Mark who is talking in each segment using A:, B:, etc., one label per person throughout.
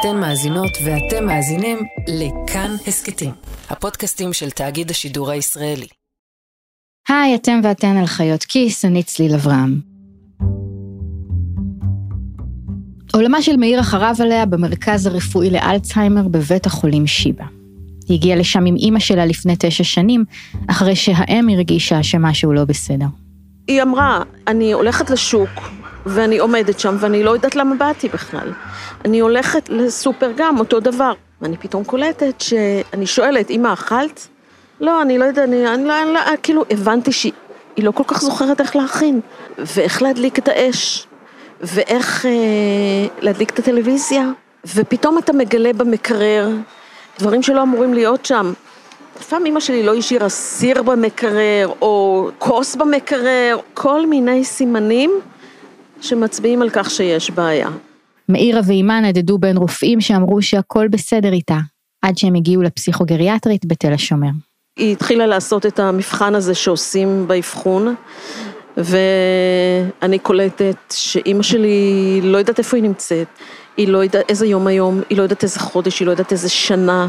A: אתן מאזינות ואתם מאזינים לכאן הסכתים, הפודקאסטים של תאגיד השידור הישראלי.
B: היי, אתם ואתן על חיות כיס, אני צליל אברהם. עולמה של מאירה חרב עליה במרכז הרפואי לאלצהיימר בבית החולים שיבא. היא הגיעה לשם עם אימא שלה לפני תשע שנים, אחרי שהאם הרגישה שמשהו לא בסדר.
C: היא אמרה, אני הולכת לשוק, ואני עומדת שם, ואני לא יודעת למה באתי בכלל. אני הולכת לסופר גם, אותו דבר. ואני פתאום קולטת שאני שואלת, אמא, אכלת? לא, אני לא יודעת, אני, אני לא, אני לא, כאילו, הבנתי שהיא לא כל כך זוכרת איך להכין, ואיך להדליק את האש, ואיך אה, להדליק את הטלוויזיה, ופתאום אתה מגלה במקרר דברים שלא אמורים להיות שם. פעם אמא שלי לא השאירה סיר במקרר, או כוס במקרר, כל מיני סימנים שמצביעים על כך שיש בעיה.
B: מאירה ואימה נדדו בין רופאים שאמרו שהכל בסדר איתה, עד שהם הגיעו לפסיכוגריאטרית בתל השומר.
C: היא התחילה לעשות את המבחן הזה שעושים באבחון, ואני קולטת שאימא שלי לא יודעת איפה היא נמצאת, היא לא יודעת איזה יום היום, היא לא יודעת איזה חודש, היא לא יודעת איזה שנה.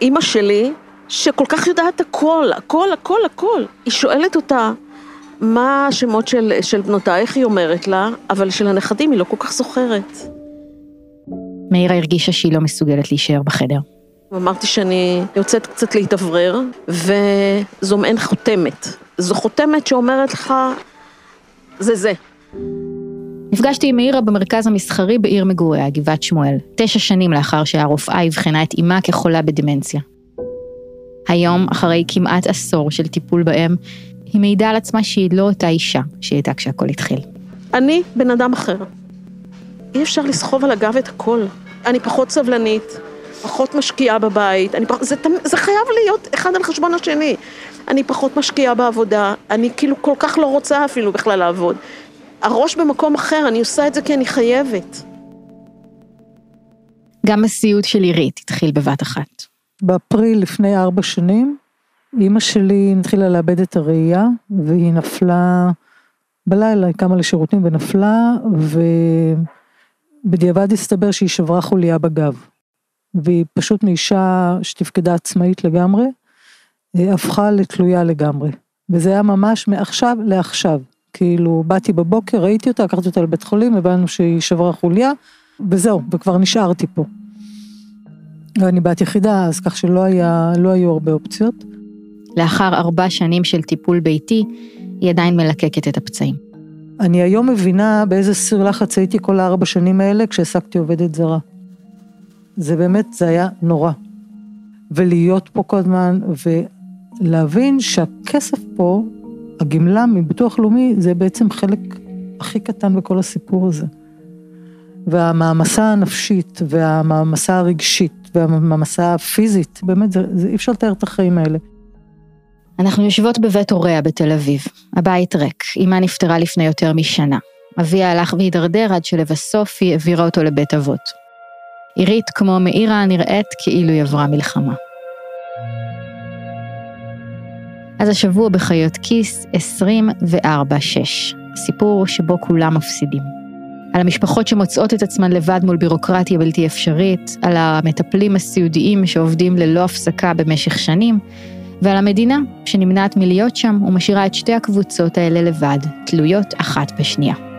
C: אימא שלי, שכל כך יודעת הכל, הכל, הכל, הכל, היא שואלת אותה, מה השמות של, של בנותייך, היא אומרת לה, אבל של הנכדים היא לא כל כך זוכרת.
B: מאירה הרגישה שהיא לא מסוגלת להישאר בחדר.
C: אמרתי שאני יוצאת קצת להתאוורר, וזו מעין חותמת. זו חותמת שאומרת לך, זה זה.
B: נפגשתי עם מאירה במרכז המסחרי בעיר מגוריה, גבעת שמואל, תשע שנים לאחר שהרופאה אבחנה את אמה כחולה בדמנציה. היום, אחרי כמעט עשור של טיפול בהם, היא מעידה על עצמה שהיא לא אותה אישה שהיא הייתה כשהכל התחיל.
C: אני בן אדם אחר. אי אפשר לסחוב על הגב את הכל. אני פחות סבלנית, פחות משקיעה בבית, אני פח... זה, זה חייב להיות אחד על חשבון השני. אני פחות משקיעה בעבודה, אני כאילו כל כך לא רוצה אפילו בכלל לעבוד. הראש במקום אחר, אני עושה את זה כי אני חייבת.
B: גם הסיוט של עירית התחיל בבת אחת.
D: באפריל לפני ארבע שנים, אימא שלי התחילה לאבד את הראייה, והיא נפלה בלילה, היא קמה לשירותים ונפלה, ובדיעבד הסתבר שהיא שברה חוליה בגב. והיא פשוט מאישה שתפקדה עצמאית לגמרי, הפכה לתלויה לגמרי. וזה היה ממש מעכשיו לעכשיו. כאילו, באתי בבוקר, ראיתי אותה, לקחתי אותה לבית חולים, הבנו שהיא שברה חוליה, וזהו, וכבר נשארתי פה. ואני בת יחידה, אז כך שלא היה, לא היו הרבה אופציות.
B: לאחר ארבע שנים של טיפול ביתי, היא עדיין מלקקת את הפצעים.
D: אני היום מבינה באיזה סיר לחץ הייתי כל הארבע שנים האלה כשהעסקתי עובדת זרה. זה באמת, זה היה נורא. ולהיות פה כל הזמן, ולהבין שהכסף פה, הגמלה מביטוח לאומי, זה בעצם חלק הכי קטן בכל הסיפור הזה. והמעמסה הנפשית, והמעמסה הרגשית, והמעמסה הפיזית, באמת, זה, זה אי אפשר לתאר את החיים האלה.
B: אנחנו יושבות בבית הוריה בתל אביב. הבית ריק, אמה נפטרה לפני יותר משנה. אביה הלך והידרדר עד שלבסוף היא העבירה אותו לבית אבות. עירית, כמו מאירה, נראית כאילו היא עברה מלחמה. אז השבוע בחיות כיס 24-6, סיפור שבו כולם מפסידים. על המשפחות שמוצאות את עצמן לבד מול בירוקרטיה בלתי אפשרית, על המטפלים הסיעודיים שעובדים ללא הפסקה במשך שנים, ועל המדינה שנמנעת מלהיות שם ומשאירה את שתי הקבוצות האלה לבד, תלויות אחת בשנייה.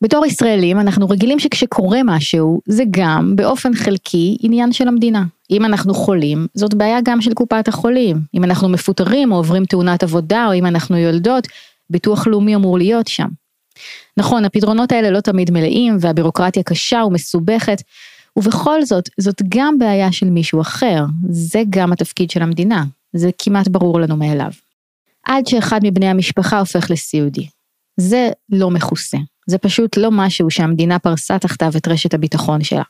B: בתור ישראלים אנחנו רגילים שכשקורה משהו זה גם באופן חלקי עניין של המדינה. אם אנחנו חולים זאת בעיה גם של קופת החולים. אם אנחנו מפוטרים או עוברים תאונת עבודה או אם אנחנו יולדות, ביטוח לאומי אמור להיות שם. נכון, הפתרונות האלה לא תמיד מלאים והבירוקרטיה קשה ומסובכת, ובכל זאת, זאת גם בעיה של מישהו אחר, זה גם התפקיד של המדינה, זה כמעט ברור לנו מאליו. עד שאחד מבני המשפחה הופך לסיעודי. זה לא מכוסה. זה פשוט לא משהו שהמדינה פרסה תחתיו את רשת הביטחון שלה.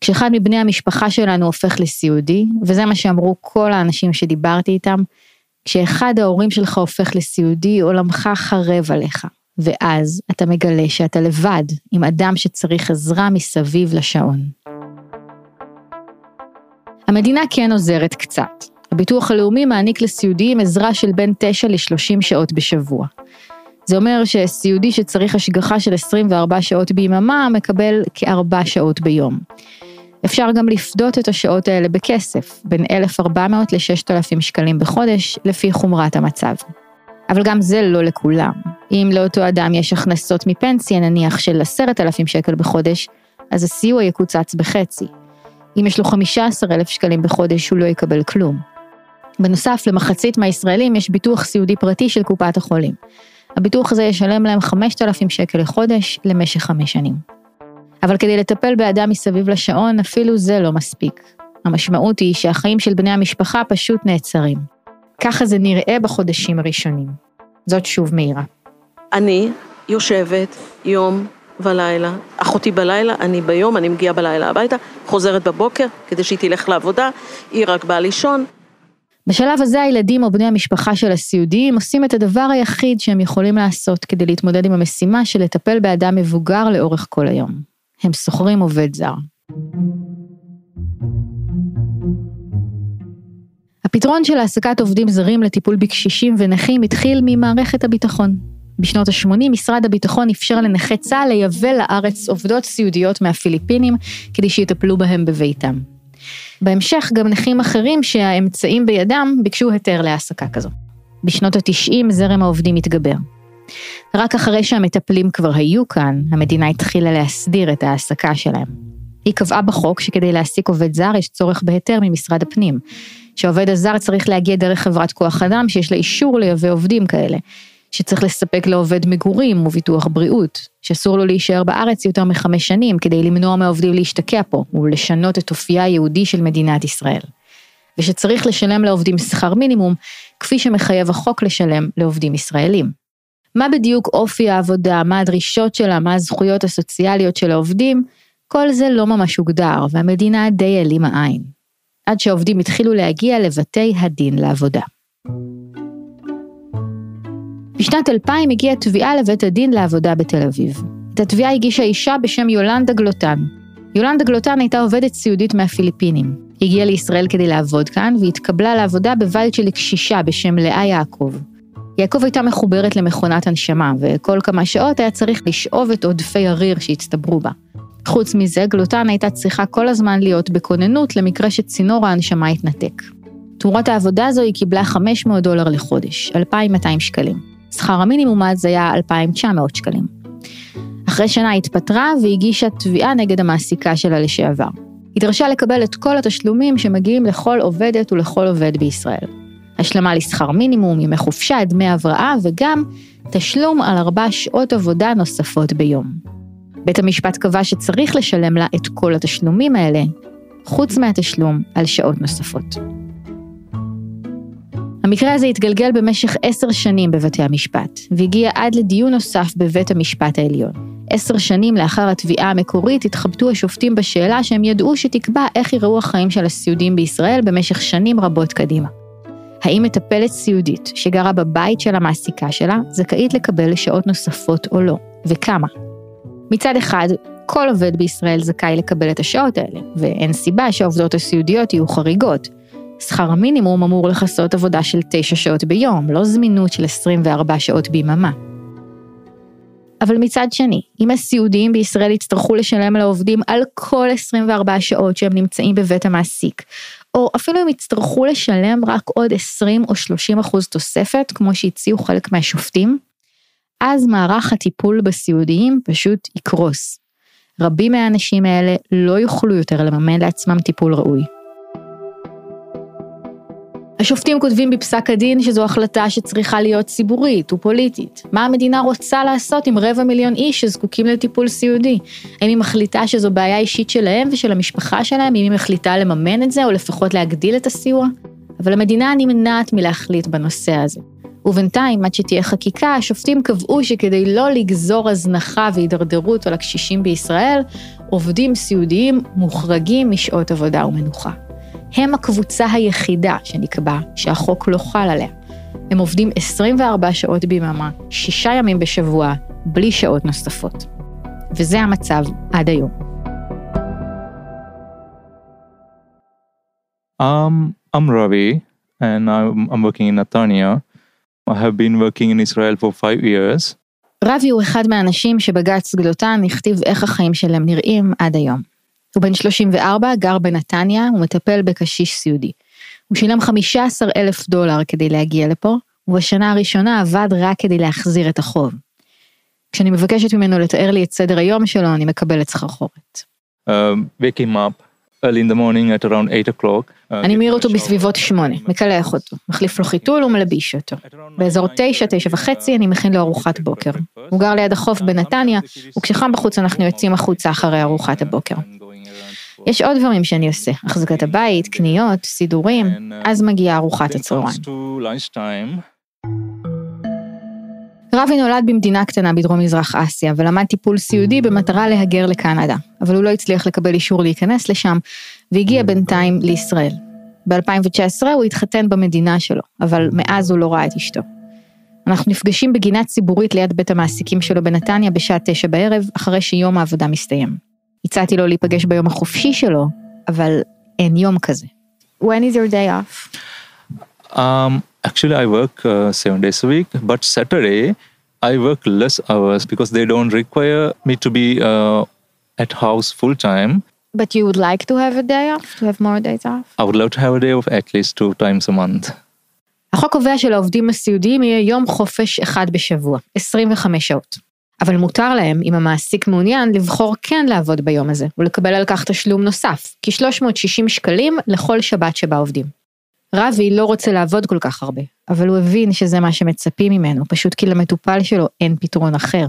B: כשאחד מבני המשפחה שלנו הופך לסיעודי, וזה מה שאמרו כל האנשים שדיברתי איתם, כשאחד ההורים שלך הופך לסיעודי, עולמך חרב עליך. ואז אתה מגלה שאתה לבד, עם אדם שצריך עזרה מסביב לשעון. המדינה כן עוזרת קצת. הביטוח הלאומי מעניק לסיעודיים עזרה של בין 9 ל-30 שעות בשבוע. זה אומר שסיעודי שצריך השגחה של 24 שעות ביממה מקבל כארבע שעות ביום. אפשר גם לפדות את השעות האלה בכסף, בין 1,400 ל-6,000 שקלים בחודש, לפי חומרת המצב. אבל גם זה לא לכולם. אם לאותו אדם יש הכנסות מפנסיה, נניח של 10,000 שקל בחודש, אז הסיוע יקוצץ בחצי. אם יש לו 15,000 שקלים בחודש, הוא לא יקבל כלום. בנוסף, למחצית מהישראלים יש ביטוח סיעודי פרטי של קופת החולים. הביטוח הזה ישלם להם 5,000 שקל לחודש למשך חמש שנים. אבל כדי לטפל באדם מסביב לשעון, אפילו זה לא מספיק. המשמעות היא שהחיים של בני המשפחה פשוט נעצרים. ככה זה נראה בחודשים הראשונים. זאת שוב מאירה.
C: אני יושבת יום ולילה, אחותי בלילה, אני ביום, אני מגיעה בלילה הביתה, חוזרת בבוקר כדי שהיא תלך לעבודה, היא רק באה לישון.
B: בשלב הזה הילדים או בני המשפחה של הסיעודיים עושים את הדבר היחיד שהם יכולים לעשות כדי להתמודד עם המשימה של לטפל באדם מבוגר לאורך כל היום. הם שוכרים עובד זר. הפתרון של העסקת עובדים זרים לטיפול בקשישים ונכים התחיל ממערכת הביטחון. בשנות ה-80 משרד הביטחון אפשר לנכי צה"ל לייבא לארץ עובדות סיעודיות מהפיליפינים כדי שיטפלו בהם בביתם. בהמשך גם נכים אחרים שהאמצעים בידם ביקשו היתר להעסקה כזו. בשנות ה-90 זרם העובדים התגבר. רק אחרי שהמטפלים כבר היו כאן, המדינה התחילה להסדיר את ההעסקה שלהם. היא קבעה בחוק שכדי להעסיק עובד זר יש צורך בהיתר ממשרד הפנים, שהעובד הזר צריך להגיע דרך חברת כוח אדם שיש לה אישור לייבא עובדים כאלה, שצריך לספק לעובד מגורים וביטוח בריאות, שאסור לו להישאר בארץ יותר מחמש שנים כדי למנוע מהעובדים להשתקע פה ולשנות את אופייה היהודי של מדינת ישראל. ושצריך לשלם לעובדים שכר מינימום, כפי שמחייב החוק לשלם לעובדים ישראלים. מה בדיוק אופי העבודה, מה הדרישות שלה, מה הזכויות הסוציאליות של העובדים, כל זה לא ממש הוגדר, והמדינה די העלימה עין. עד שהעובדים התחילו להגיע לבתי הדין לעבודה. בשנת 2000 הגיעה תביעה לבית הדין לעבודה בתל אביב. את התביעה הגישה אישה בשם יולנדה גלוטן. יולנדה גלוטן הייתה עובדת סיעודית מהפיליפינים. היא הגיעה לישראל כדי לעבוד כאן, והתקבלה לעבודה בבית של קשישה בשם לאה יעקב. יעקב הייתה מחוברת למכונת הנשמה, וכל כמה שעות היה צריך לשאוב את עודפי הריר שהצטברו בה. חוץ מזה, גלוטן הייתה צריכה כל הזמן להיות בכוננות למקרה שצינור ההנשמה התנתק. תמורת העבודה הזו היא קיבלה 500 דולר לחודש, 2,200 שקלים. שכר המינימום אז היה 2,900 שקלים. אחרי שנה התפטרה והגישה תביעה נגד המעסיקה שלה לשעבר. היא דרשה לקבל את כל התשלומים שמגיעים לכל עובדת ולכל עובד בישראל. השלמה לשכר מינימום, ימי חופשה, דמי הבראה וגם תשלום על ארבע שעות עבודה נוספות ביום. בית המשפט קבע שצריך לשלם לה את כל התשלומים האלה, חוץ מהתשלום על שעות נוספות. המקרה הזה התגלגל במשך עשר שנים בבתי המשפט, והגיע עד לדיון נוסף בבית המשפט העליון. עשר שנים לאחר התביעה המקורית התחבטו השופטים בשאלה שהם ידעו שתקבע איך יראו החיים של הסיעודים בישראל במשך שנים רבות קדימה. האם מטפלת סיעודית שגרה בבית של המעסיקה שלה זכאית לקבל שעות נוספות או לא, וכמה? מצד אחד, כל עובד בישראל זכאי לקבל את השעות האלה, ואין סיבה שהעובדות הסיעודיות יהיו חריגות. שכר המינימום אמור לכסות עבודה של 9 שעות ביום, לא זמינות של 24 שעות ביממה. אבל מצד שני, אם הסיעודיים בישראל יצטרכו לשלם לעובדים על כל 24 שעות שהם נמצאים בבית המעסיק, או אפילו אם יצטרכו לשלם רק עוד 20 או 30 אחוז תוספת, כמו שהציעו חלק מהשופטים, אז מערך הטיפול בסיעודיים פשוט יקרוס. רבים מהאנשים האלה לא יוכלו יותר לממן לעצמם טיפול ראוי. השופטים כותבים בפסק הדין שזו החלטה שצריכה להיות ציבורית ופוליטית. מה המדינה רוצה לעשות עם רבע מיליון איש שזקוקים לטיפול סיעודי? האם היא מחליטה שזו בעיה אישית שלהם ושל המשפחה שלהם, אם היא מחליטה לממן את זה או לפחות להגדיל את הסיוע? אבל המדינה נמנעת מלהחליט בנושא הזה. ובינתיים, עד שתהיה חקיקה, השופטים קבעו שכדי לא לגזור הזנחה והידרדרות על הקשישים בישראל, עובדים סיעודיים מוחרגים משעות עבודה ומנוחה. הם הקבוצה היחידה שנקבע שהחוק לא חל עליה. הם עובדים 24 שעות ביממה, שישה ימים בשבוע, בלי שעות נוספות. וזה המצב עד היום.
E: Um, I'm Ravi, and I'm, I'm working in Netanya. I have been working in Israel for five years.
B: רבי הוא אחד מהאנשים שבג"ץ גלוטן הכתיב איך החיים שלהם נראים עד היום. הוא בן 34, גר בנתניה, הוא מטפל בקשיש סיעודי. הוא שילם 15 אלף דולר כדי להגיע לפה, ובשנה הראשונה עבד רק כדי להחזיר את החוב. כשאני מבקשת ממנו לתאר לי את סדר היום שלו, אני מקבלת סחרחורת.
E: Um, wake him up early in the morning at around 8 o'clock. Uh,
B: אני מעיר אותו. בסביבות שמונה, מקלח אותו, מחליף לו חיתול ומלביש אותו. באזור תשע, תשע וחצי אני מכין לו ארוחת בוקר. הוא גר ליד החוף בנתניה, וכשחם בחוץ אנחנו יוצאים החוצה אחרי ארוחת הבוקר. יש עוד דברים שאני עושה, החזקת הבית, קניות, סידורים, אז מגיעה ארוחת הצהריים. רבי נולד במדינה קטנה בדרום מזרח אסיה, ולמד טיפול סיעודי במטרה להגר לקנדה, אבל הוא לא הצליח לקבל אישור להיכנס לשם, והגיע בינתיים לישראל. ב-2019 הוא התחתן במדינה שלו, אבל מאז הוא לא ראה את אשתו. אנחנו נפגשים בגינה ציבורית ליד בית המעסיקים שלו בנתניה בשעה תשע בערב, אחרי שיום העבודה מסתיים. הצעתי לו להיפגש ביום החופשי שלו, אבל אין יום כזה. When is your day off?
E: Um, actually, I work uh, seven days a week, but Saturday I work less hours because they don't require me to be uh, at house full time.
B: But you would like to have a day off? To have more days off?
E: I would love to have a day off at least two times a month.
B: החוק קובע שלעובדים הסיעודיים יהיה יום חופש אחד בשבוע, 25 שעות. אבל מותר להם, אם המעסיק מעוניין, לבחור כן לעבוד ביום הזה, ולקבל על כך תשלום נוסף, כ-360 שקלים לכל שבת שבה עובדים. רבי לא רוצה לעבוד כל כך הרבה, אבל הוא הבין שזה מה שמצפים ממנו, פשוט כי למטופל שלו אין פתרון אחר.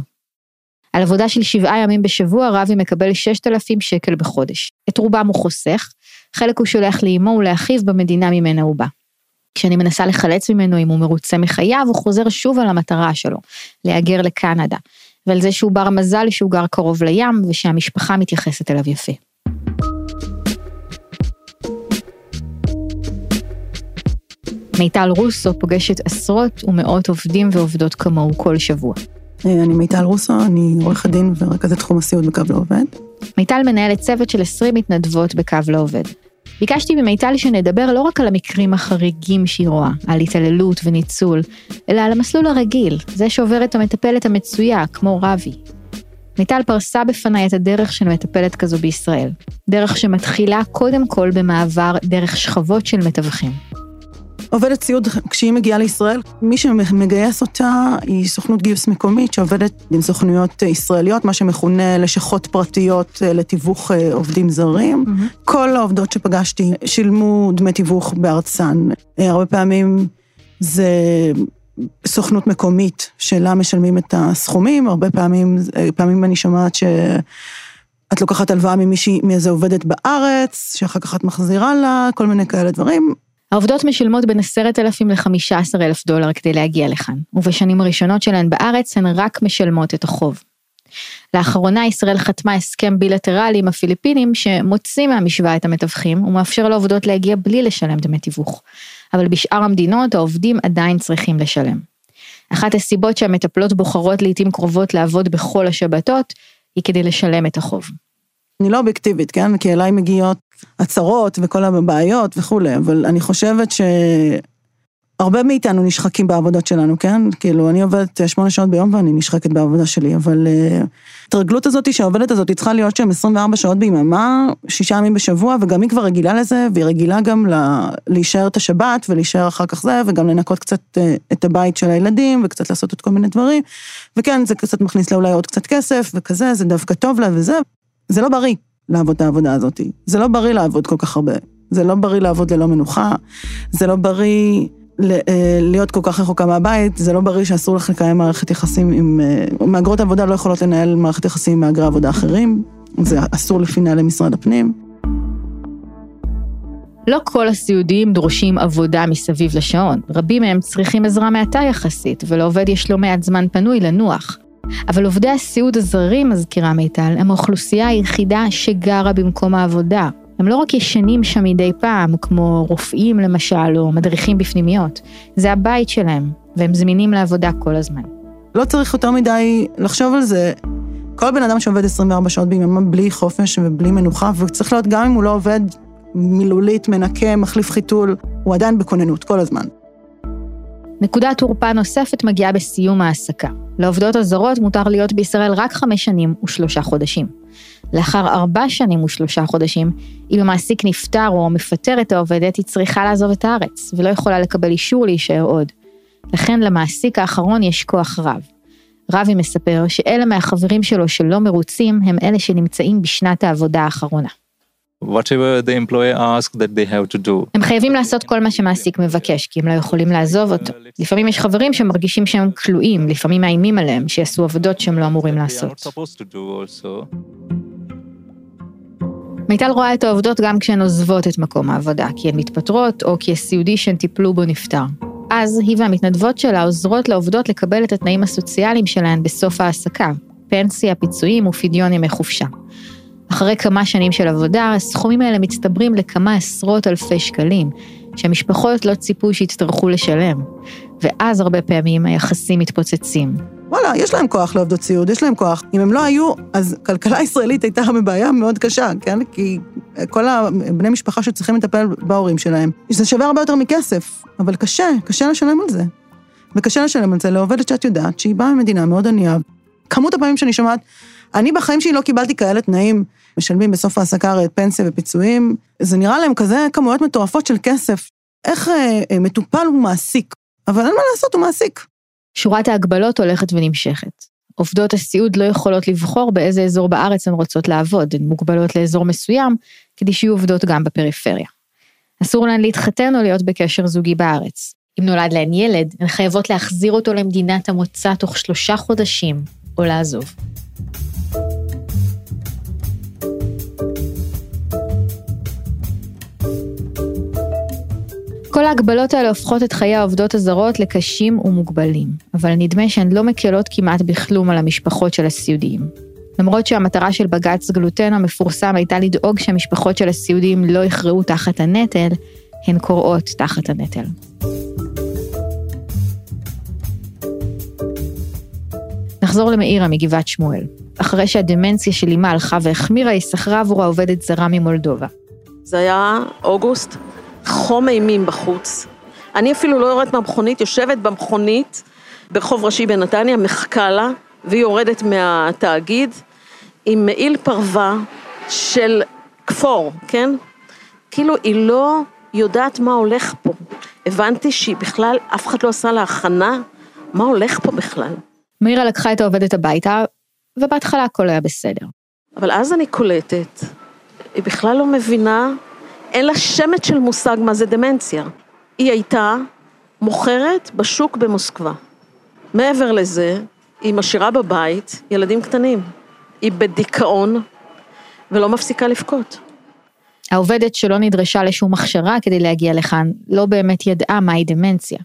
B: על עבודה של שבעה ימים בשבוע, רבי מקבל 6,000 שקל בחודש. את רובם הוא חוסך, חלק הוא שולח לאמו ולאחיו במדינה ממנה הוא בא. כשאני מנסה לחלץ ממנו אם הוא מרוצה מחייו, הוא חוזר שוב על המטרה שלו, להגר לקנדה, ועל זה שהוא בר מזל שהוא גר קרוב לים, ושהמשפחה מתייחסת אליו יפה. מיטל רוסו פוגשת עשרות ומאות עובדים ועובדות כמוהו כל שבוע.
F: אה, אני מיטל רוסו, אני עורכת דין ורכזת תחום הסיעוד בקו לעובד.
B: מיטל מנהלת צוות של 20 מתנדבות בקו לעובד. ביקשתי ממיטל שנדבר לא רק על המקרים החריגים שהיא רואה, על התעללות וניצול, אלא על המסלול הרגיל, זה שעוברת המטפלת המצויה, כמו רבי. מיטל פרסה בפניי את הדרך של מטפלת כזו בישראל. דרך שמתחילה קודם כל במעבר דרך שכבות של מתווכים.
F: עובדת סיעוד, כשהיא מגיעה לישראל, מי שמגייס אותה היא סוכנות גיוס מקומית שעובדת עם סוכנויות ישראליות, מה שמכונה לשכות פרטיות אה, לתיווך אה, עובדים זרים.
B: Mm-hmm.
F: כל העובדות שפגשתי שילמו דמי תיווך בארצן. אה, הרבה פעמים זה סוכנות מקומית שלה משלמים את הסכומים, הרבה פעמים, פעמים אני שומעת ש... את לוקחת הלוואה ממישהי, מאיזה עובדת בארץ, שאחר כך את מחזירה לה, כל מיני כאלה דברים.
B: העובדות משלמות בין 10,000 ל-15,000 דולר כדי להגיע לכאן, ובשנים הראשונות שלהן בארץ הן רק משלמות את החוב. לאחרונה ישראל חתמה הסכם בילטרלי עם הפיליפינים שמוציא מהמשוואה את המתווכים ומאפשר לעובדות להגיע בלי לשלם דמי תיווך. אבל בשאר המדינות העובדים עדיין צריכים לשלם. אחת הסיבות שהמטפלות בוחרות לעיתים קרובות לעבוד בכל השבתות היא כדי לשלם את החוב.
F: אני לא אובייקטיבית, כן? כי אליי מגיעות הצהרות וכל הבעיות וכולי, אבל אני חושבת שהרבה מאיתנו נשחקים בעבודות שלנו, כן? כאילו, אני עובדת שמונה שעות ביום ואני נשחקת בעבודה שלי, אבל ההתרגלות הזאת שהעובדת הזאת צריכה להיות שם 24 שעות ביממה, שישה ימים בשבוע, וגם היא כבר רגילה לזה, והיא רגילה גם לה, להישאר את השבת ולהישאר אחר כך זה, וגם לנקות קצת את הבית של הילדים, וקצת לעשות עוד כל מיני דברים, וכן, זה קצת מכניס לה אולי עוד קצת כסף, וכזה, זה דווקא טוב לה וזה. זה לא בריא לעבוד את העבודה הזאת. זה לא בריא לעבוד כל כך הרבה. זה לא בריא לעבוד ללא מנוחה. זה לא בריא להיות כל כך רחוקה מהבית. זה לא בריא שאסור לך לקיים מערכת יחסים עם... מהגרות עבודה לא יכולות לנהל מערכת יחסים עם מהגרי עבודה אחרים. זה אסור לפי נהלי משרד הפנים.
B: לא כל הסיעודיים דורשים עבודה מסביב לשעון. רבים מהם צריכים עזרה מעטה יחסית, ולעובד יש לא מעט זמן פנוי לנוח. אבל עובדי הסיעוד הזרים, מזכירה מיטל, הם האוכלוסייה היחידה שגרה במקום העבודה. הם לא רק ישנים שם מדי פעם, כמו רופאים למשל, או מדריכים בפנימיות. זה הבית שלהם, והם זמינים לעבודה כל הזמן.
F: לא צריך יותר מדי לחשוב על זה. כל בן אדם שעובד 24 שעות ביממה בלי חופש ובלי מנוחה, וצריך להיות גם אם הוא לא עובד מילולית, מנקה, מחליף חיתול, הוא עדיין בכוננות כל הזמן.
B: נקודת תורפה נוספת מגיעה בסיום העסקה. לעובדות הזרות מותר להיות בישראל רק חמש שנים ושלושה חודשים. לאחר ארבע שנים ושלושה חודשים, אם המעסיק נפטר או מפטר את העובדת, היא צריכה לעזוב את הארץ, ולא יכולה לקבל אישור להישאר עוד. לכן למעסיק האחרון יש כוח רב. רבי מספר שאלה מהחברים שלו שלא מרוצים, הם אלה שנמצאים בשנת העבודה האחרונה.
E: Whatever the employer asks that they have to do.
B: הם חייבים לעשות כל מה שמעסיק מבקש, כי הם לא יכולים לעזוב אותו. לפעמים יש חברים שמרגישים שהם כלואים, לפעמים מאיימים עליהם, שיעשו עבודות שהם לא אמורים לעשות. מיטל רואה את העובדות גם כשהן עוזבות את מקום העבודה, כי הן מתפטרות או כי הסיעודי שהן טיפלו בו נפטר. אז היא והמתנדבות שלה עוזרות לעובדות לקבל את התנאים הסוציאליים שלהן בסוף העסקה, פנסיה, פיצויים ופדיון ימי חופשה. אחרי כמה שנים של עבודה, הסכומים האלה מצטברים לכמה עשרות אלפי שקלים, שהמשפחות לא ציפו שיצטרכו לשלם. ואז הרבה פעמים היחסים מתפוצצים.
F: וואלה, יש להם כוח לעובדות סיעוד, יש להם כוח. אם הם לא היו, אז כלכלה ישראלית הייתה בבעיה מאוד קשה, כן? כי כל הבני משפחה שצריכים לטפל בהורים שלהם, זה שווה הרבה יותר מכסף, אבל קשה, קשה לשלם על זה. וקשה לשלם על זה לעובדת שאת יודעת שהיא באה ממדינה מאוד ענייה. כמות הפעמים שאני שומעת, אני בחיים שלי לא קיבלתי כאלה תנאים, משלמים בסוף העסקה הרי פנסיה ופיצויים, זה נראה להם כזה כמויות מטורפות של כסף. איך אה, אה, מטופל הוא מעסיק, אבל אין מה לעשות, הוא מעסיק.
B: שורת ההגבלות הולכת ונמשכת. עובדות הסיעוד לא יכולות לבחור באיזה אזור בארץ הן רוצות לעבוד, הן מוגבלות לאזור מסוים, כדי שיהיו עובדות גם בפריפריה. אסור להן להתחתן או להיות בקשר זוגי בארץ. אם נולד להן ילד, הן חייבות להחזיר אותו למדינת המוצא תוך שלושה חודשים, או לעזוב. כל ההגבלות האלה הופכות את חיי העובדות הזרות לקשים ומוגבלים, אבל נדמה שהן לא מקלות כמעט בכלום על המשפחות של הסיעודיים. למרות שהמטרה של בג"ץ גלוטן המפורסם הייתה לדאוג שהמשפחות של הסיעודיים לא יכרעו תחת הנטל, הן כורעות תחת הנטל. נחזור למאירה מגבעת שמואל. אחרי שהדמנציה של אמה הלכה והחמירה, היא שכרה עבורה עובדת זרה ממולדובה.
C: זה היה אוגוסט, חום אימים בחוץ. אני אפילו לא יורדת מהמכונית, יושבת במכונית ברחוב ראשי בנתניה, מחכה לה, והיא יורדת מהתאגיד עם מעיל פרווה של כפור, כן? כאילו היא לא יודעת מה הולך פה. הבנתי שהיא בכלל, אף אחד לא עשה לה הכנה, מה הולך פה בכלל.
B: מאירה לקחה את העובדת הביתה, ובהתחלה הכל היה בסדר.
C: אבל אז אני קולטת, היא בכלל לא מבינה, אין לה שמץ של מושג מה זה דמנציה. היא הייתה מוכרת בשוק במוסקבה. מעבר לזה, היא משאירה בבית ילדים קטנים. היא בדיכאון ולא מפסיקה לבכות.
B: העובדת שלא נדרשה לשום הכשרה כדי להגיע לכאן, לא באמת ידעה מהי דמנציה.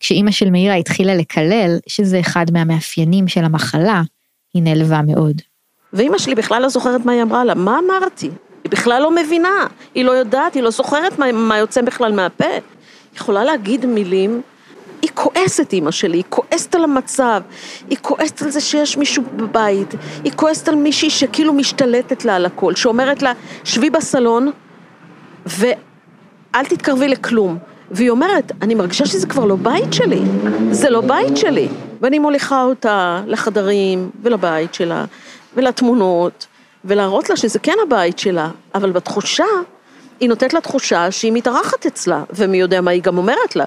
B: כשאימא של מאירה התחילה לקלל, שזה אחד מהמאפיינים של המחלה, היא נעלבה מאוד.
C: ואימא שלי בכלל לא זוכרת מה היא אמרה לה, מה אמרתי? היא בכלל לא מבינה, היא לא יודעת, היא לא זוכרת מה, מה יוצא בכלל מהפה. היא יכולה להגיד מילים, היא כועסת אימא שלי, היא כועסת על המצב, היא כועסת על זה שיש מישהו בבית, היא כועסת על מישהי שכאילו משתלטת לה על הכל, שאומרת לה, שבי בסלון ואל תתקרבי לכלום. והיא אומרת, אני מרגישה שזה כבר לא בית שלי, זה לא בית שלי. ואני מוליכה אותה לחדרים ולבית שלה ולתמונות, ולהראות לה שזה כן הבית שלה, אבל בתחושה, היא נותנת לה תחושה שהיא מתארחת אצלה, ומי יודע מה היא גם אומרת לה.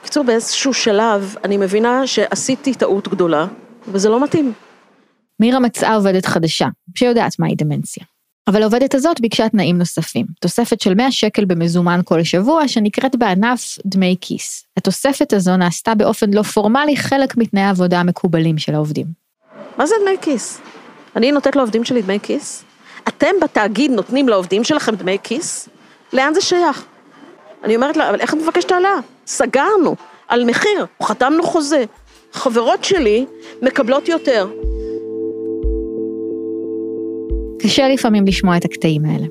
C: בקיצור, באיזשהו שלב אני מבינה שעשיתי טעות גדולה, וזה לא מתאים.
B: מירה מצאה עובדת חדשה, שיודעת מהי דמנציה. אבל העובדת הזאת ביקשה תנאים נוספים, תוספת של 100 שקל במזומן כל שבוע, שנקראת בענף דמי כיס. התוספת הזו נעשתה באופן לא פורמלי חלק מתנאי העבודה המקובלים של העובדים.
C: מה זה דמי כיס? אני נותנת לעובדים שלי דמי כיס? אתם בתאגיד נותנים לעובדים שלכם דמי כיס? לאן זה שייך? אני אומרת לה, אבל איך את מבקשת העלאה? סגרנו, על מחיר, חתמנו חוזה. חברות שלי מקבלות יותר.
B: קשה לפעמים לשמוע את הקטעים האלה.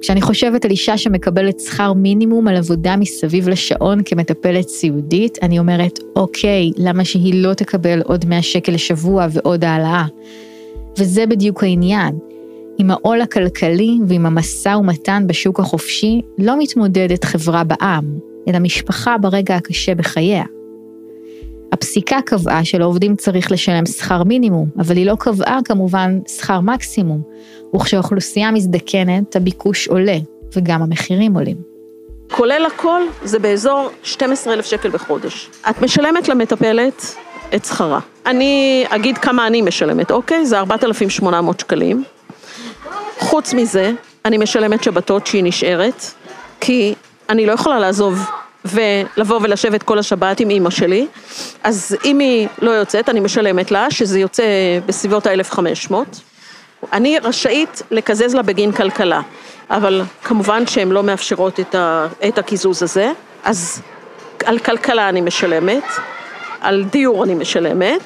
B: כשאני חושבת על אישה שמקבלת שכר מינימום על עבודה מסביב לשעון כמטפלת סיעודית, אני אומרת, אוקיי, למה שהיא לא תקבל עוד 100 שקל לשבוע ועוד העלאה? וזה בדיוק העניין. עם העול הכלכלי ועם המשא ומתן בשוק החופשי, לא מתמודדת חברה בעם, אלא משפחה ברגע הקשה בחייה. הפסיקה קבעה שלעובדים צריך לשלם שכר מינימום, אבל היא לא קבעה כמובן שכר מקסימום, וכשהאוכלוסייה מזדקנת, הביקוש עולה, וגם המחירים עולים.
C: כולל הכל, זה באזור 12,000 שקל בחודש. את משלמת למטפלת את שכרה. אני אגיד כמה אני משלמת, אוקיי? זה 4,800 שקלים. חוץ מזה, אני משלמת שבתות שהיא נשארת, כי אני לא יכולה לעזוב ולבוא ולשבת כל השבת עם אימא שלי, אז אם היא לא יוצאת, אני משלמת לה, שזה יוצא בסביבות ה-1500. אני רשאית לקזז לה בגין כלכלה, אבל כמובן שהן לא מאפשרות את, ה, את הקיזוז הזה, אז על כלכלה אני משלמת, על דיור אני משלמת,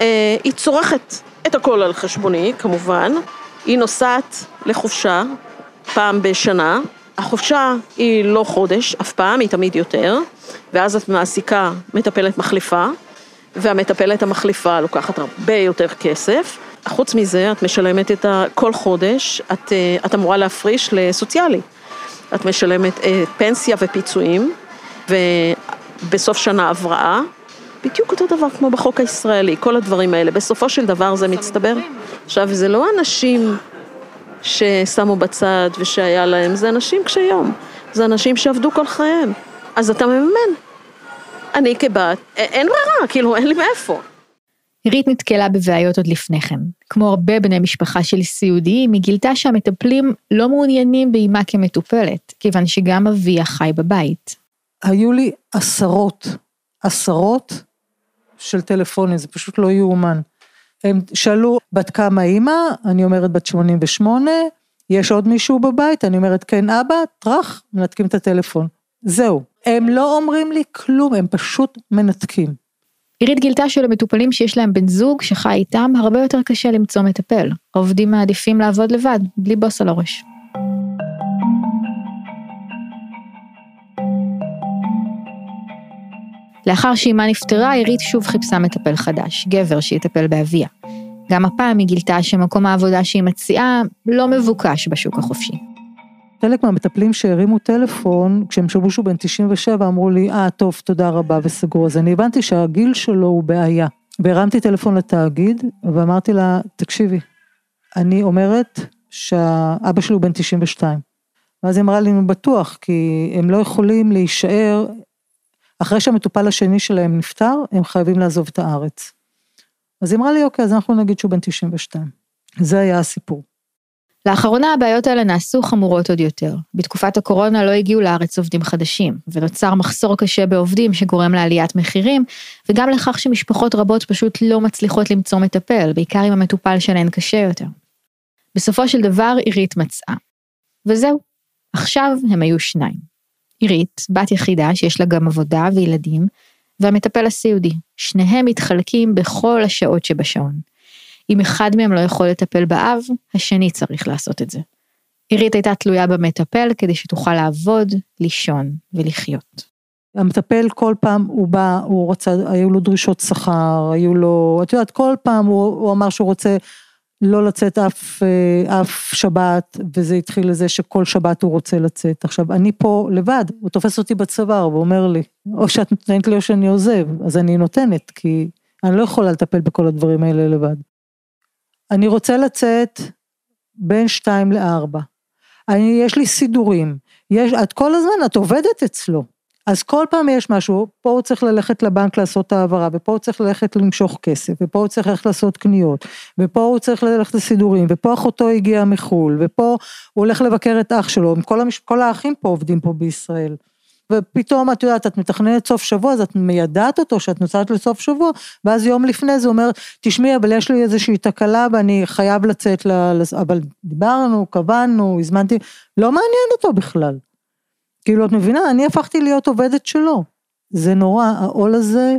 C: אה, היא צורכת את הכל על חשבוני, כמובן, היא נוסעת לחופשה פעם בשנה, החופשה היא לא חודש, אף פעם, היא תמיד יותר, ואז את מעסיקה מטפלת מחליפה, והמטפלת המחליפה לוקחת הרבה יותר כסף. חוץ מזה, את משלמת את ה... כל חודש, את, אה, את אמורה להפריש לסוציאלי. את משלמת אה, פנסיה ופיצויים, ובסוף שנה הבראה, בדיוק אותו דבר כמו בחוק הישראלי, כל הדברים האלה. בסופו של דבר זה מצטבר. עכשיו, זה לא אנשים ששמו בצד ושהיה להם, זה אנשים קשי יום. זה אנשים שעבדו כל חייהם. אז אתה מממן. אני כבת, אין ברירה, כאילו, אין לי מאיפה.
B: עירית נתקלה בבעיות עוד לפני כן. כמו הרבה בני משפחה של סיעודיים, היא גילתה שהמטפלים לא מעוניינים באימה כמטופלת, כיוון שגם אביה חי בבית.
D: היו לי עשרות, עשרות של טלפונים, זה פשוט לא יאומן. הם שאלו בת כמה אימא, אני אומרת בת 88, יש עוד מישהו בבית? אני אומרת כן אבא, טראח, מנתקים את הטלפון. זהו. הם לא אומרים לי כלום, הם פשוט מנתקים.
B: עירית גילתה שלמטופלים שיש להם בן זוג שחי איתם, הרבה יותר קשה למצוא מטפל. העובדים מעדיפים לעבוד לבד, בלי בוס על הראש. לאחר שאימה נפטרה, עירית שוב חיפשה מטפל חדש, גבר שיטפל באביה. גם הפעם היא גילתה שמקום העבודה שהיא מציעה לא מבוקש בשוק החופשי.
D: חלק מהמטפלים שהרימו טלפון, כשהם שמעו שהוא בן 97, אמרו לי, אה, טוב, תודה רבה וסגרו. אז אני הבנתי שהגיל שלו הוא בעיה. והרמתי טלפון לתאגיד, ואמרתי לה, תקשיבי, אני אומרת שהאבא שלי הוא בן 92. ואז היא אמרה לי, בטוח, כי הם לא יכולים להישאר, אחרי שהמטופל השני שלהם נפטר, הם חייבים לעזוב את הארץ. אז היא אמרה לי, אוקיי, אז אנחנו נגיד שהוא בן 92. זה היה הסיפור.
B: לאחרונה הבעיות האלה נעשו חמורות עוד יותר. בתקופת הקורונה לא הגיעו לארץ עובדים חדשים, ונוצר מחסור קשה בעובדים שגורם לעליית מחירים, וגם לכך שמשפחות רבות פשוט לא מצליחות למצוא מטפל, בעיקר אם המטופל שלהן קשה יותר. בסופו של דבר עירית מצאה. וזהו, עכשיו הם היו שניים. עירית, בת יחידה שיש לה גם עבודה וילדים, והמטפל הסיעודי. שניהם מתחלקים בכל השעות שבשעון. אם אחד מהם לא יכול לטפל באב, השני צריך לעשות את זה. עירית הייתה תלויה במטפל כדי שתוכל לעבוד, לישון ולחיות.
D: המטפל כל פעם הוא בא, הוא רצה, היו לו דרישות שכר, היו לו, את יודעת, כל פעם הוא, הוא אמר שהוא רוצה לא לצאת אף, אה, אף שבת, וזה התחיל לזה שכל שבת הוא רוצה לצאת. עכשיו, אני פה לבד, הוא תופס אותי בצוואר ואומר לי, או שאת נותנת לי או שאני עוזב, אז אני נותנת, כי אני לא יכולה לטפל בכל הדברים האלה לבד. אני רוצה לצאת בין שתיים לארבע. אני, יש לי סידורים, יש, את כל הזמן, את עובדת אצלו. אז כל פעם יש משהו, פה הוא צריך ללכת לבנק לעשות את ההעברה, ופה הוא צריך ללכת למשוך כסף, ופה הוא צריך ללכת לעשות קניות, ופה הוא צריך ללכת לסידורים, ופה אחותו הגיעה מחו"ל, ופה הוא הולך לבקר את אח שלו, כל, המש... כל האחים פה עובדים פה בישראל. ופתאום את יודעת, את מתכננת סוף שבוע, אז את מיידעת אותו שאת נוסעת לסוף שבוע, ואז יום לפני זה אומר, תשמעי, אבל יש לי איזושהי תקלה ואני חייב לצאת, ל... אבל דיברנו, קבענו, הזמנתי, לא מעניין אותו בכלל. כאילו, את מבינה, אני הפכתי להיות עובדת שלו. זה נורא, העול הזה,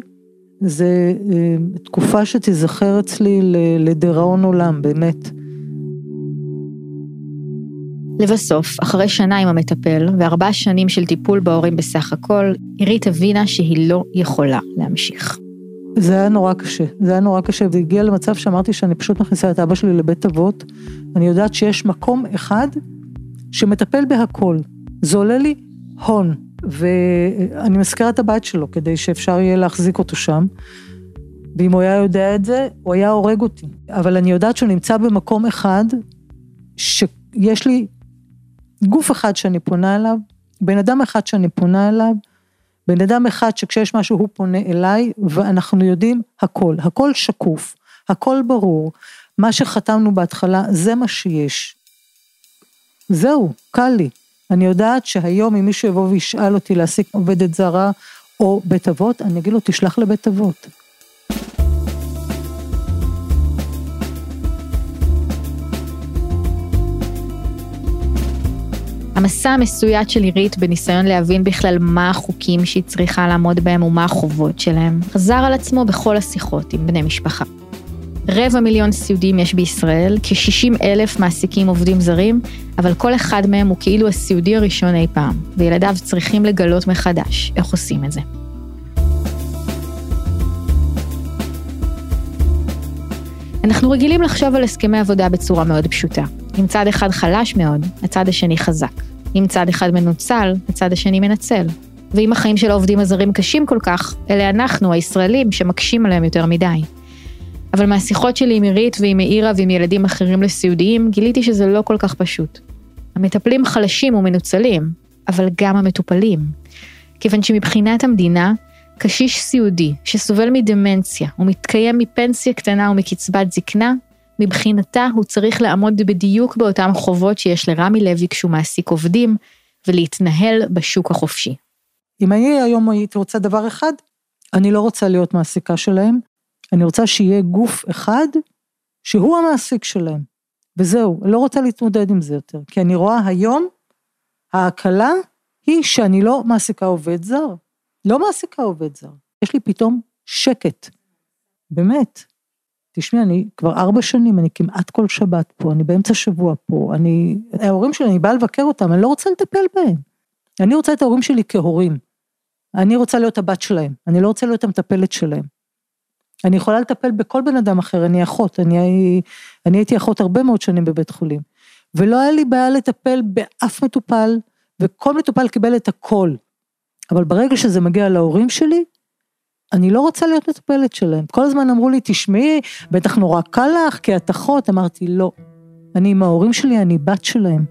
D: זה אה, תקופה שתיזכר אצלי לדיראון עולם, באמת.
B: לבסוף, אחרי שנה עם המטפל וארבע שנים של טיפול בהורים בסך הכל, עירית הבינה שהיא לא יכולה להמשיך.
D: זה היה נורא קשה, זה היה נורא קשה, והגיע למצב שאמרתי שאני פשוט מכניסה את אבא שלי לבית אבות. אני יודעת שיש מקום אחד שמטפל בהכל. זה עולה לי הון, ואני מזכירה את הבית שלו כדי שאפשר יהיה להחזיק אותו שם. ואם הוא היה יודע את זה, הוא היה הורג אותי. אבל אני יודעת שהוא נמצא במקום אחד, שיש לי גוף אחד שאני פונה אליו, בן אדם אחד שאני פונה אליו, בן אדם אחד שכשיש משהו הוא פונה אליי, ואנחנו יודעים הכל, הכל שקוף, הכל ברור. מה שחתמנו בהתחלה, זה מה שיש. זהו, קל לי. אני יודעת שהיום אם מישהו יבוא וישאל אותי להעסיק עובדת זרה או בית אבות, אני אגיד לו, תשלח לבית אבות.
B: המסע המסויט של עירית בניסיון להבין בכלל מה החוקים שהיא צריכה לעמוד בהם ומה החובות שלהם, חזר על עצמו בכל השיחות עם בני משפחה. רבע מיליון סיעודים יש בישראל, כ-60 אלף מעסיקים עובדים זרים, אבל כל אחד מהם הוא כאילו הסיעודי הראשון אי פעם, וילדיו צריכים לגלות מחדש איך עושים את זה. אנחנו רגילים לחשוב על הסכמי עבודה בצורה מאוד פשוטה. עם צד אחד חלש מאוד, הצד השני חזק. אם צד אחד מנוצל, הצד השני מנצל. ואם החיים של העובדים הזרים קשים כל כך, אלה אנחנו, הישראלים, שמקשים עליהם יותר מדי. אבל מהשיחות שלי עם עירית ועם מאירה ועם ילדים אחרים לסיעודיים, גיליתי שזה לא כל כך פשוט. המטפלים חלשים ומנוצלים, אבל גם המטופלים. כיוון שמבחינת המדינה, קשיש סיעודי שסובל מדמנציה ומתקיים מפנסיה קטנה ומקצבת זקנה, מבחינתה הוא צריך לעמוד בדיוק באותם חובות שיש לרמי לוי כשהוא מעסיק עובדים, ולהתנהל בשוק החופשי.
D: אם אני היום הייתי רוצה דבר אחד, אני לא רוצה להיות מעסיקה שלהם, אני רוצה שיהיה גוף אחד שהוא המעסיק שלהם. וזהו, לא רוצה להתמודד עם זה יותר, כי אני רואה היום, ההקלה היא שאני לא מעסיקה עובד זר. לא מעסיקה עובד זר. יש לי פתאום שקט. באמת. תשמעי, אני כבר ארבע שנים, אני כמעט כל שבת פה, אני באמצע שבוע פה, אני... ההורים שלי, אני באה לבקר אותם, אני לא רוצה לטפל בהם. אני רוצה את ההורים שלי כהורים. אני רוצה להיות הבת שלהם, אני לא רוצה להיות המטפלת שלהם. אני יכולה לטפל בכל בן אדם אחר, אני אחות, אני, אני הייתי אחות הרבה מאוד שנים בבית חולים. ולא היה לי בעיה לטפל באף מטופל, וכל מטופל קיבל את הכל. אבל ברגע שזה מגיע להורים שלי, אני לא רוצה להיות מטפלת שלהם. כל הזמן אמרו לי, תשמעי, בטח נורא קל לך, כי את אחות. אמרתי, לא. אני עם ההורים שלי, אני בת שלהם.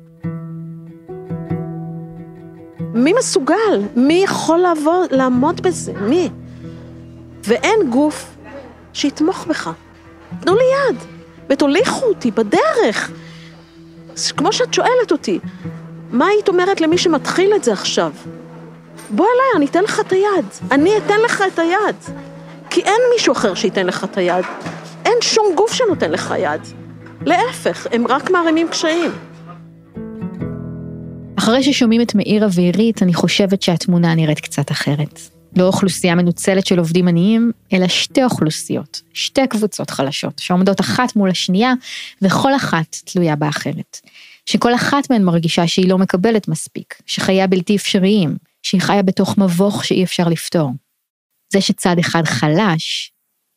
C: מי מסוגל? מי יכול לעבוד, לעמוד בזה? מי? ואין גוף שיתמוך בך. תנו לי יד, ותוליכו אותי בדרך. כמו שאת שואלת אותי, מה היית אומרת למי שמתחיל את זה עכשיו? בוא אליי, אני אתן לך את היד. אני אתן לך את היד. כי אין מישהו אחר שייתן לך את היד. אין שום גוף שנותן לך יד. להפך, הם רק מערימים קשיים.
B: אחרי ששומעים את מאירה ועירית, אני חושבת שהתמונה נראית קצת אחרת. לא אוכלוסייה מנוצלת של עובדים עניים, אלא שתי אוכלוסיות, שתי קבוצות חלשות, שעומדות אחת מול השנייה, וכל אחת תלויה באחרת. שכל אחת מהן מרגישה שהיא לא מקבלת מספיק, שחייה בלתי אפשריים, שהיא חיה בתוך מבוך שאי אפשר לפתור. זה שצד אחד חלש,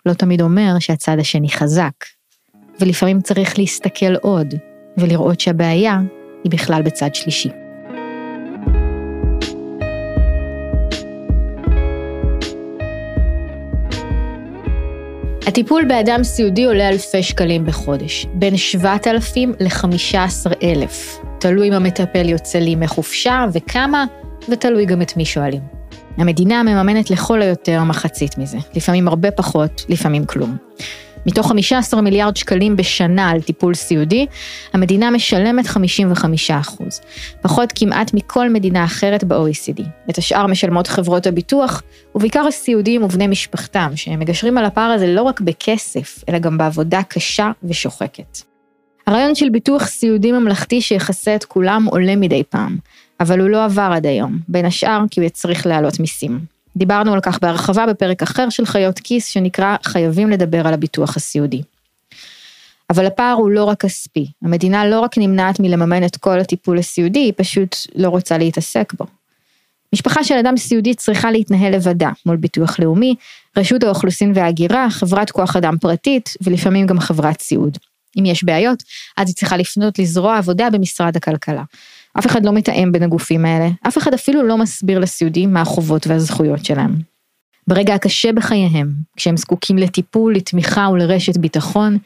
B: לא תמיד אומר שהצד השני חזק. ולפעמים צריך להסתכל עוד, ולראות שהבעיה היא בכלל בצד שלישי. הטיפול באדם סיעודי עולה אלפי שקלים בחודש, בין 7,000 ל-15,000. תלוי אם המטפל יוצא לימי חופשה וכמה, ותלוי גם את מי שואלים. המדינה מממנת לכל היותר מחצית מזה, לפעמים הרבה פחות, לפעמים כלום. מתוך 15 מיליארד שקלים בשנה על טיפול סיעודי, המדינה משלמת 55 אחוז, פחות כמעט מכל מדינה אחרת ב-OECD. את השאר משלמות חברות הביטוח, ובעיקר הסיעודיים ובני משפחתם, שהם מגשרים על הפער הזה לא רק בכסף, אלא גם בעבודה קשה ושוחקת. הרעיון של ביטוח סיעודי ממלכתי שיכסה את כולם עולה מדי פעם, אבל הוא לא עבר עד היום, בין השאר כי הוא יצריך להעלות מיסים. דיברנו על כך בהרחבה בפרק אחר של חיות כיס שנקרא חייבים לדבר על הביטוח הסיעודי. אבל הפער הוא לא רק כספי. המדינה לא רק נמנעת מלממן את כל הטיפול הסיעודי, היא פשוט לא רוצה להתעסק בו. משפחה של אדם סיעודי צריכה להתנהל לבדה מול ביטוח לאומי, רשות האוכלוסין וההגירה, חברת כוח אדם פרטית ולפעמים גם חברת סיעוד. אם יש בעיות, אז היא צריכה לפנות לזרוע עבודה במשרד הכלכלה. אף אחד לא מתאם בין הגופים האלה, אף אחד אפילו לא מסביר לסיעודים מה החובות והזכויות שלהם. ברגע הקשה בחייהם, כשהם זקוקים לטיפול, לתמיכה ולרשת ביטחון,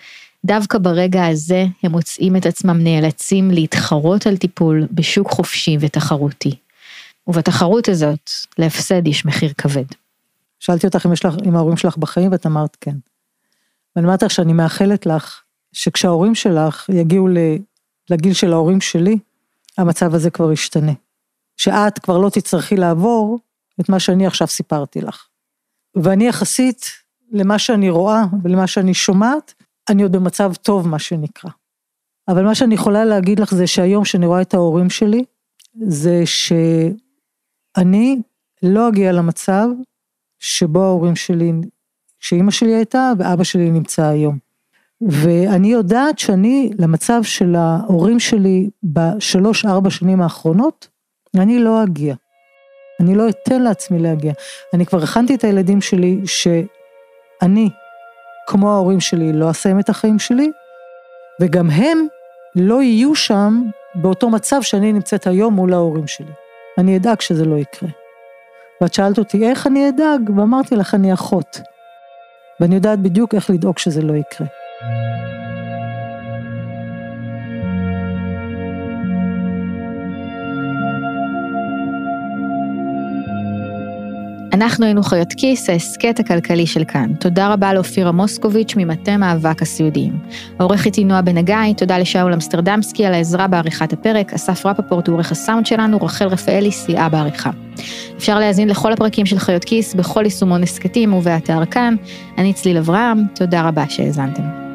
B: דווקא ברגע הזה הם מוצאים את עצמם נאלצים להתחרות על טיפול בשוק חופשי ותחרותי. ובתחרות הזאת, להפסד יש מחיר כבד.
D: שאלתי אותך אם יש לך, אם ההורים שלך בחיים, ואת אמרת כן. ואני אומרת לך שאני מאחלת לך, שכשההורים שלך יגיעו לגיל של ההורים שלי, המצב הזה כבר ישתנה. שאת כבר לא תצטרכי לעבור את מה שאני עכשיו סיפרתי לך. ואני יחסית למה שאני רואה ולמה שאני שומעת, אני עוד במצב טוב, מה שנקרא. אבל מה שאני יכולה להגיד לך זה שהיום שאני רואה את ההורים שלי, זה שאני לא אגיע למצב שבו ההורים שלי, שאימא שלי הייתה ואבא שלי נמצא היום. ואני יודעת שאני, למצב של ההורים שלי בשלוש ארבע שנים האחרונות, אני לא אגיע. אני לא אתן לעצמי להגיע. אני כבר הכנתי את הילדים שלי שאני, כמו ההורים שלי, לא אסיים את החיים שלי, וגם הם לא יהיו שם באותו מצב שאני נמצאת היום מול ההורים שלי. אני אדאג שזה לא יקרה. ואת שאלת אותי איך אני אדאג, ואמרתי לך אני אחות. ואני יודעת בדיוק איך לדאוג שזה לא יקרה.
B: אנחנו היינו חיות כיס, ההסכת הכלכלי של כאן. תודה רבה לאופירה מוסקוביץ' ממטה מאבק הסיעודיים. העורכת היא נועה בן הגיא, תודה לשאול אמסטרדמסקי על העזרה בעריכת הפרק, אסף רפפורט הוא עורך הסאונד שלנו, רחל רפאלי סייעה בעריכה. אפשר להאזין לכל הפרקים של חיות כיס בכל יישומון הסכתים ובאתר כאן. אני צליל אברהם, תודה רבה שהאזנתם.